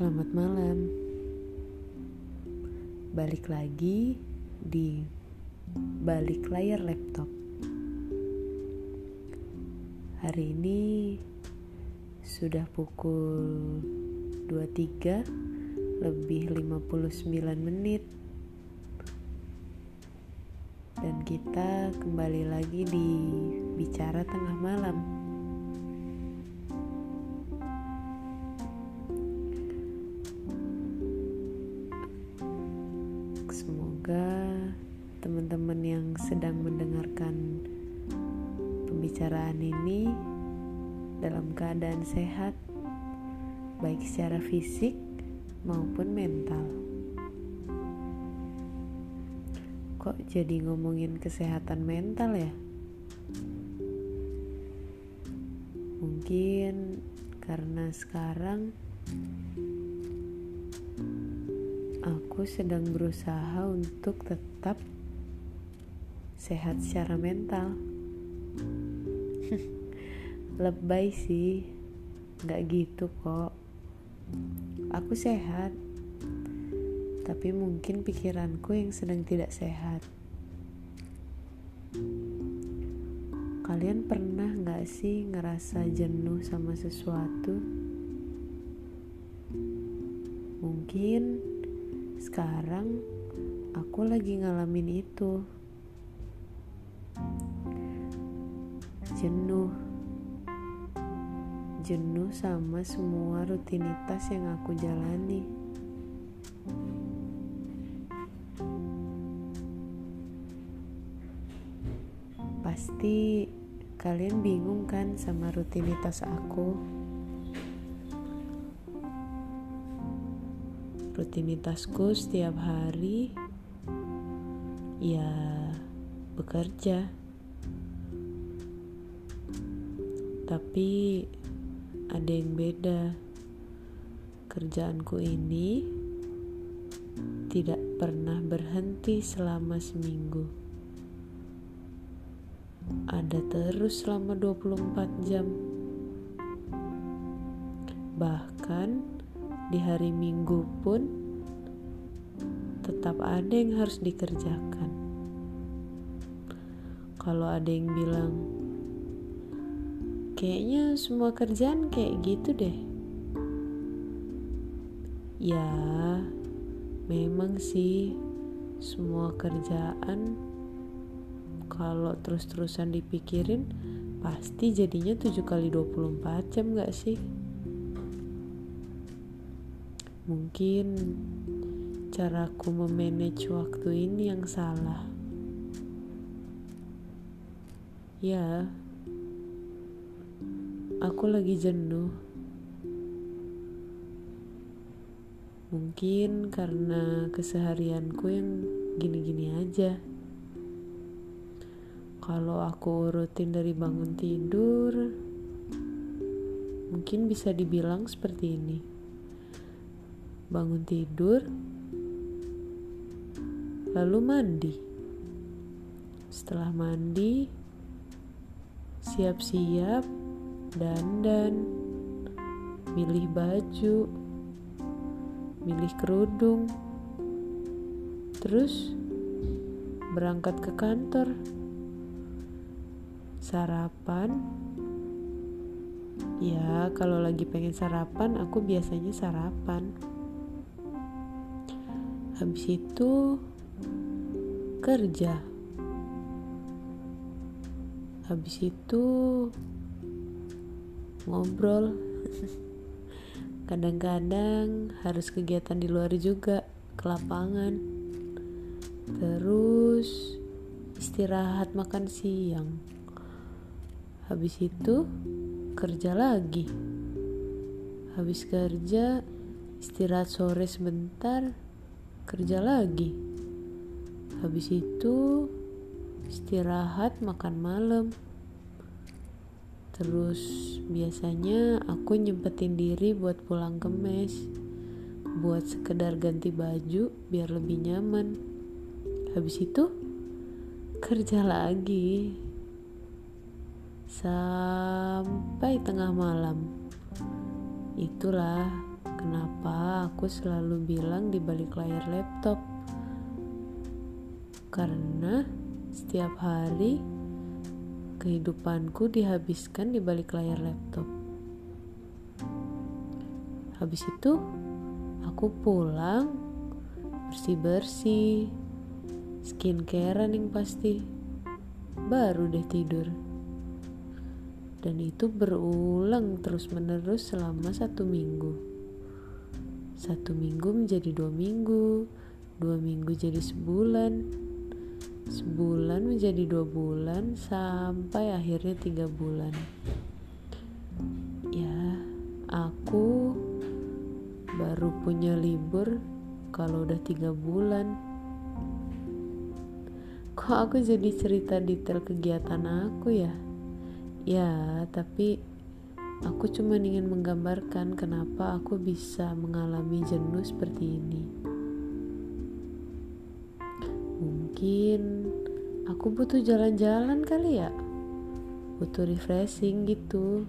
Selamat malam. Balik lagi di balik layar laptop. Hari ini sudah pukul 23 lebih 59 menit. Dan kita kembali lagi di bicara tengah malam. Sedang mendengarkan pembicaraan ini dalam keadaan sehat, baik secara fisik maupun mental. Kok jadi ngomongin kesehatan mental ya? Mungkin karena sekarang aku sedang berusaha untuk tetap sehat secara mental. Lebay sih, nggak gitu kok. Aku sehat, tapi mungkin pikiranku yang sedang tidak sehat. Kalian pernah nggak sih ngerasa jenuh sama sesuatu? Mungkin sekarang aku lagi ngalamin itu. Jenuh. Jenuh sama semua rutinitas yang aku jalani. Pasti kalian bingung kan sama rutinitas aku? rutinitasku setiap hari ya bekerja tapi ada yang beda. Kerjaanku ini tidak pernah berhenti selama seminggu. Ada terus selama 24 jam. Bahkan di hari Minggu pun tetap ada yang harus dikerjakan. Kalau ada yang bilang, kayaknya semua kerjaan kayak gitu deh. Ya, memang sih semua kerjaan kalau terus-terusan dipikirin pasti jadinya 7 kali 24 jam gak sih? Mungkin caraku memanage waktu ini yang salah. Ya, aku lagi jenuh. Mungkin karena keseharianku yang gini-gini aja. Kalau aku rutin dari bangun tidur, mungkin bisa dibilang seperti ini bangun tidur, lalu mandi. Setelah mandi, siap-siap, dandan, milih baju, milih kerudung, terus berangkat ke kantor, sarapan. Ya, kalau lagi pengen sarapan, aku biasanya sarapan. Habis itu kerja. Habis itu ngobrol kadang-kadang harus kegiatan di luar juga ke lapangan terus istirahat makan siang habis itu kerja lagi habis kerja istirahat sore sebentar kerja lagi. Habis itu istirahat makan malam. Terus biasanya aku nyempetin diri buat pulang ke mes. Buat sekedar ganti baju biar lebih nyaman. Habis itu kerja lagi. Sampai tengah malam. Itulah kenapa aku selalu bilang di balik layar laptop. Karena setiap hari kehidupanku dihabiskan di balik layar laptop. Habis itu, aku pulang bersih-bersih, skincarean yang pasti, baru deh tidur. Dan itu berulang terus-menerus selama satu minggu. Satu minggu menjadi dua minggu, dua minggu jadi sebulan, sebulan menjadi dua bulan sampai akhirnya tiga bulan. Ya, aku baru punya libur kalau udah tiga bulan. Kok aku jadi cerita detail kegiatan aku ya? Ya tapi aku cuma ingin menggambarkan kenapa aku bisa mengalami jenuh seperti ini. Mungkin aku butuh jalan-jalan kali ya butuh refreshing gitu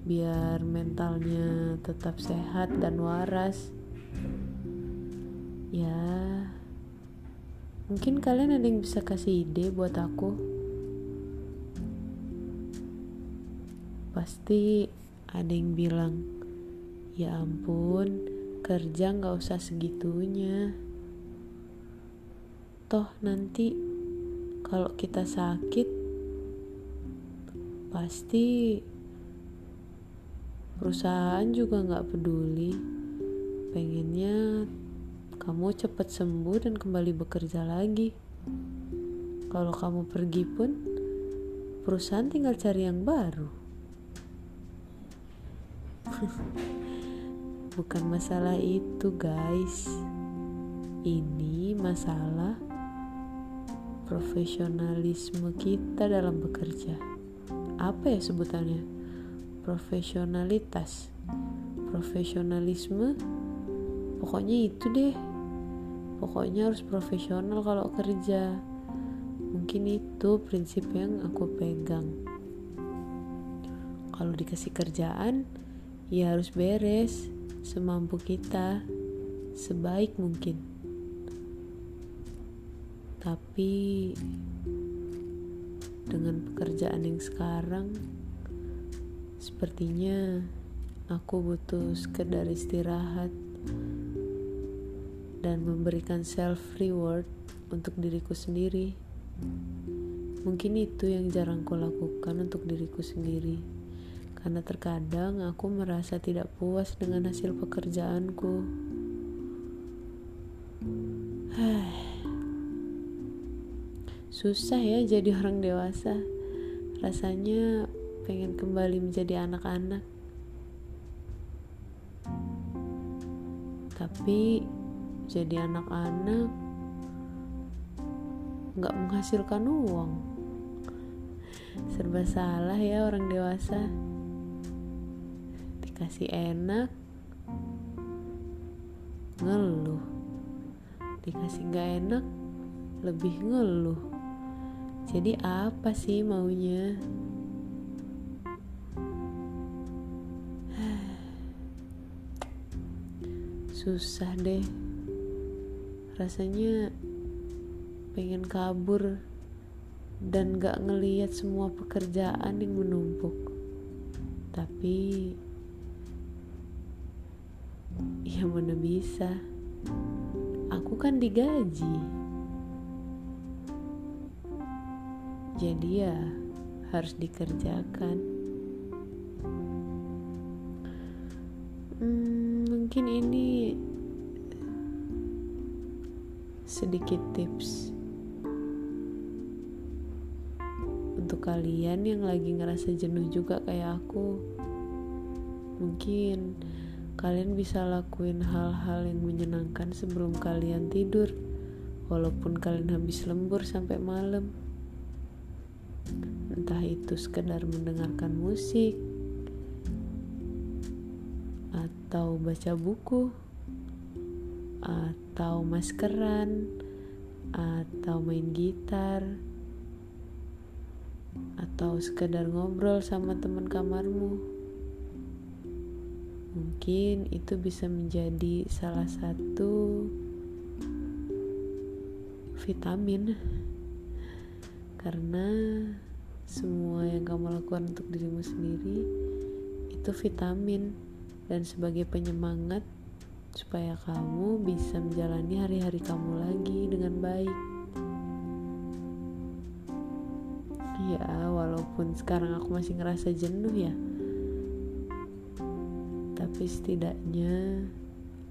biar mentalnya tetap sehat dan waras. Ya, mungkin kalian ada yang bisa kasih ide buat aku. Pasti ada yang bilang, ya ampun, kerja nggak usah segitunya. Toh nanti kalau kita sakit, pasti perusahaan juga nggak peduli. Pengennya kamu cepat sembuh dan kembali bekerja lagi. Kalau kamu pergi pun perusahaan tinggal cari yang baru. Bukan masalah itu guys. Ini masalah profesionalisme kita dalam bekerja. Apa ya sebutannya? Profesionalitas. Profesionalisme pokoknya itu deh. Pokoknya harus profesional kalau kerja. Mungkin itu prinsip yang aku pegang. Kalau dikasih kerjaan ya harus beres semampu kita sebaik mungkin tapi dengan pekerjaan yang sekarang Sepertinya aku butuh sekedar istirahat dan memberikan self reward untuk diriku sendiri. Mungkin itu yang jarang kulakukan untuk diriku sendiri. Karena terkadang aku merasa tidak puas dengan hasil pekerjaanku. Susah ya jadi orang dewasa. Rasanya pengen kembali menjadi anak-anak. Tapi jadi anak-anak nggak menghasilkan uang. Serba salah ya orang dewasa. Dikasih enak, ngeluh. Dikasih nggak enak, lebih ngeluh. Jadi apa sih maunya? susah deh. Rasanya pengen kabur dan gak ngeliat semua pekerjaan yang menumpuk. Tapi ya mana bisa. Aku kan digaji jadi ya harus dikerjakan. Hmm, mungkin ini sedikit tips untuk kalian yang lagi ngerasa jenuh juga kayak aku. Mungkin kalian bisa lakuin hal-hal yang menyenangkan sebelum kalian tidur walaupun kalian habis lembur sampai malam entah itu sekedar mendengarkan musik atau baca buku atau maskeran atau main gitar atau sekedar ngobrol sama teman kamarmu. Mungkin itu bisa menjadi salah satu vitamin karena semua yang kamu lakukan untuk dirimu sendiri itu vitamin dan sebagai penyemangat supaya kamu bisa menjalani hari-hari kamu lagi dengan baik. Ya, walaupun sekarang aku masih ngerasa jenuh ya. Tapi setidaknya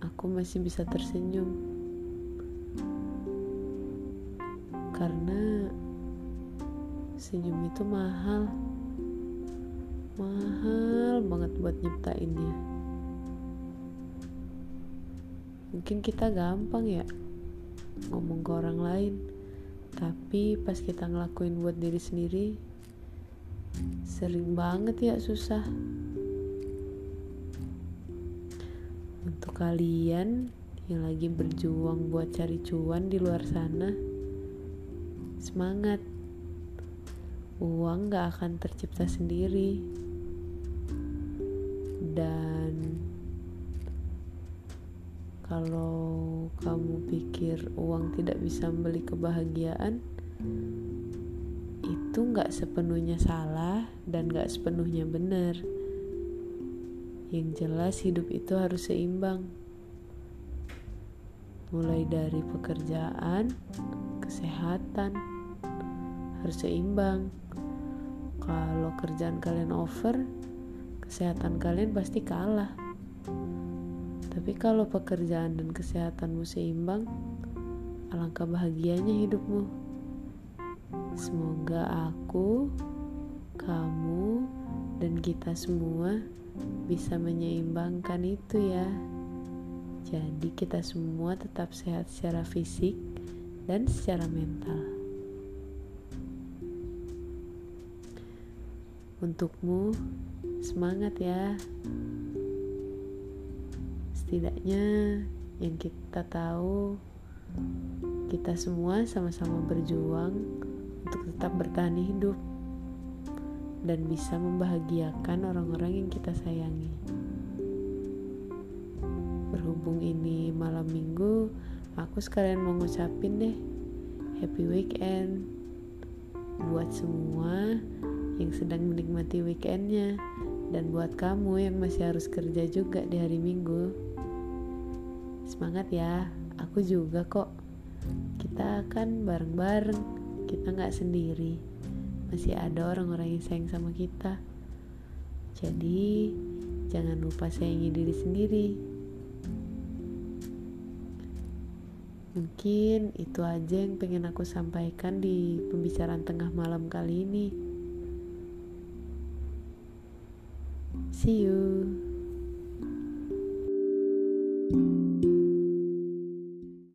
aku masih bisa tersenyum. karena senyum itu mahal. Mahal banget buat nyiptainnya. Mungkin kita gampang ya ngomong ke orang lain tapi pas kita ngelakuin buat diri sendiri sering banget ya susah. Untuk kalian yang lagi berjuang buat cari cuan di luar sana Semangat. Uang gak akan tercipta sendiri. Dan kalau kamu pikir uang tidak bisa membeli kebahagiaan, itu gak sepenuhnya salah dan gak sepenuhnya benar. Yang jelas hidup itu harus seimbang. Mulai dari pekerjaan, kesehatan, harus seimbang. Kalau kerjaan kalian over, kesehatan kalian pasti kalah. Tapi kalau pekerjaan dan kesehatanmu seimbang, alangkah bahagianya hidupmu. Semoga aku, kamu, dan kita semua bisa menyeimbangkan itu ya. Jadi kita semua tetap sehat secara fisik dan secara mental. Untukmu, semangat ya. Setidaknya yang kita tahu, kita semua sama-sama berjuang untuk tetap bertahan hidup dan bisa membahagiakan orang-orang yang kita sayangi. Berhubung ini malam minggu, aku sekalian mau ngucapin deh happy weekend buat semua yang sedang menikmati weekendnya. Dan buat kamu yang masih harus kerja juga di hari minggu semangat ya. Aku juga kok. Kita akan bareng-bareng kita nggak sendiri. Masih ada orang-orang yang sayang sama kita. Jadi jangan lupa sayangi diri sendiri. Mungkin itu aja yang pengen aku sampaikan di pembicaraan tengah malam kali ini. See you.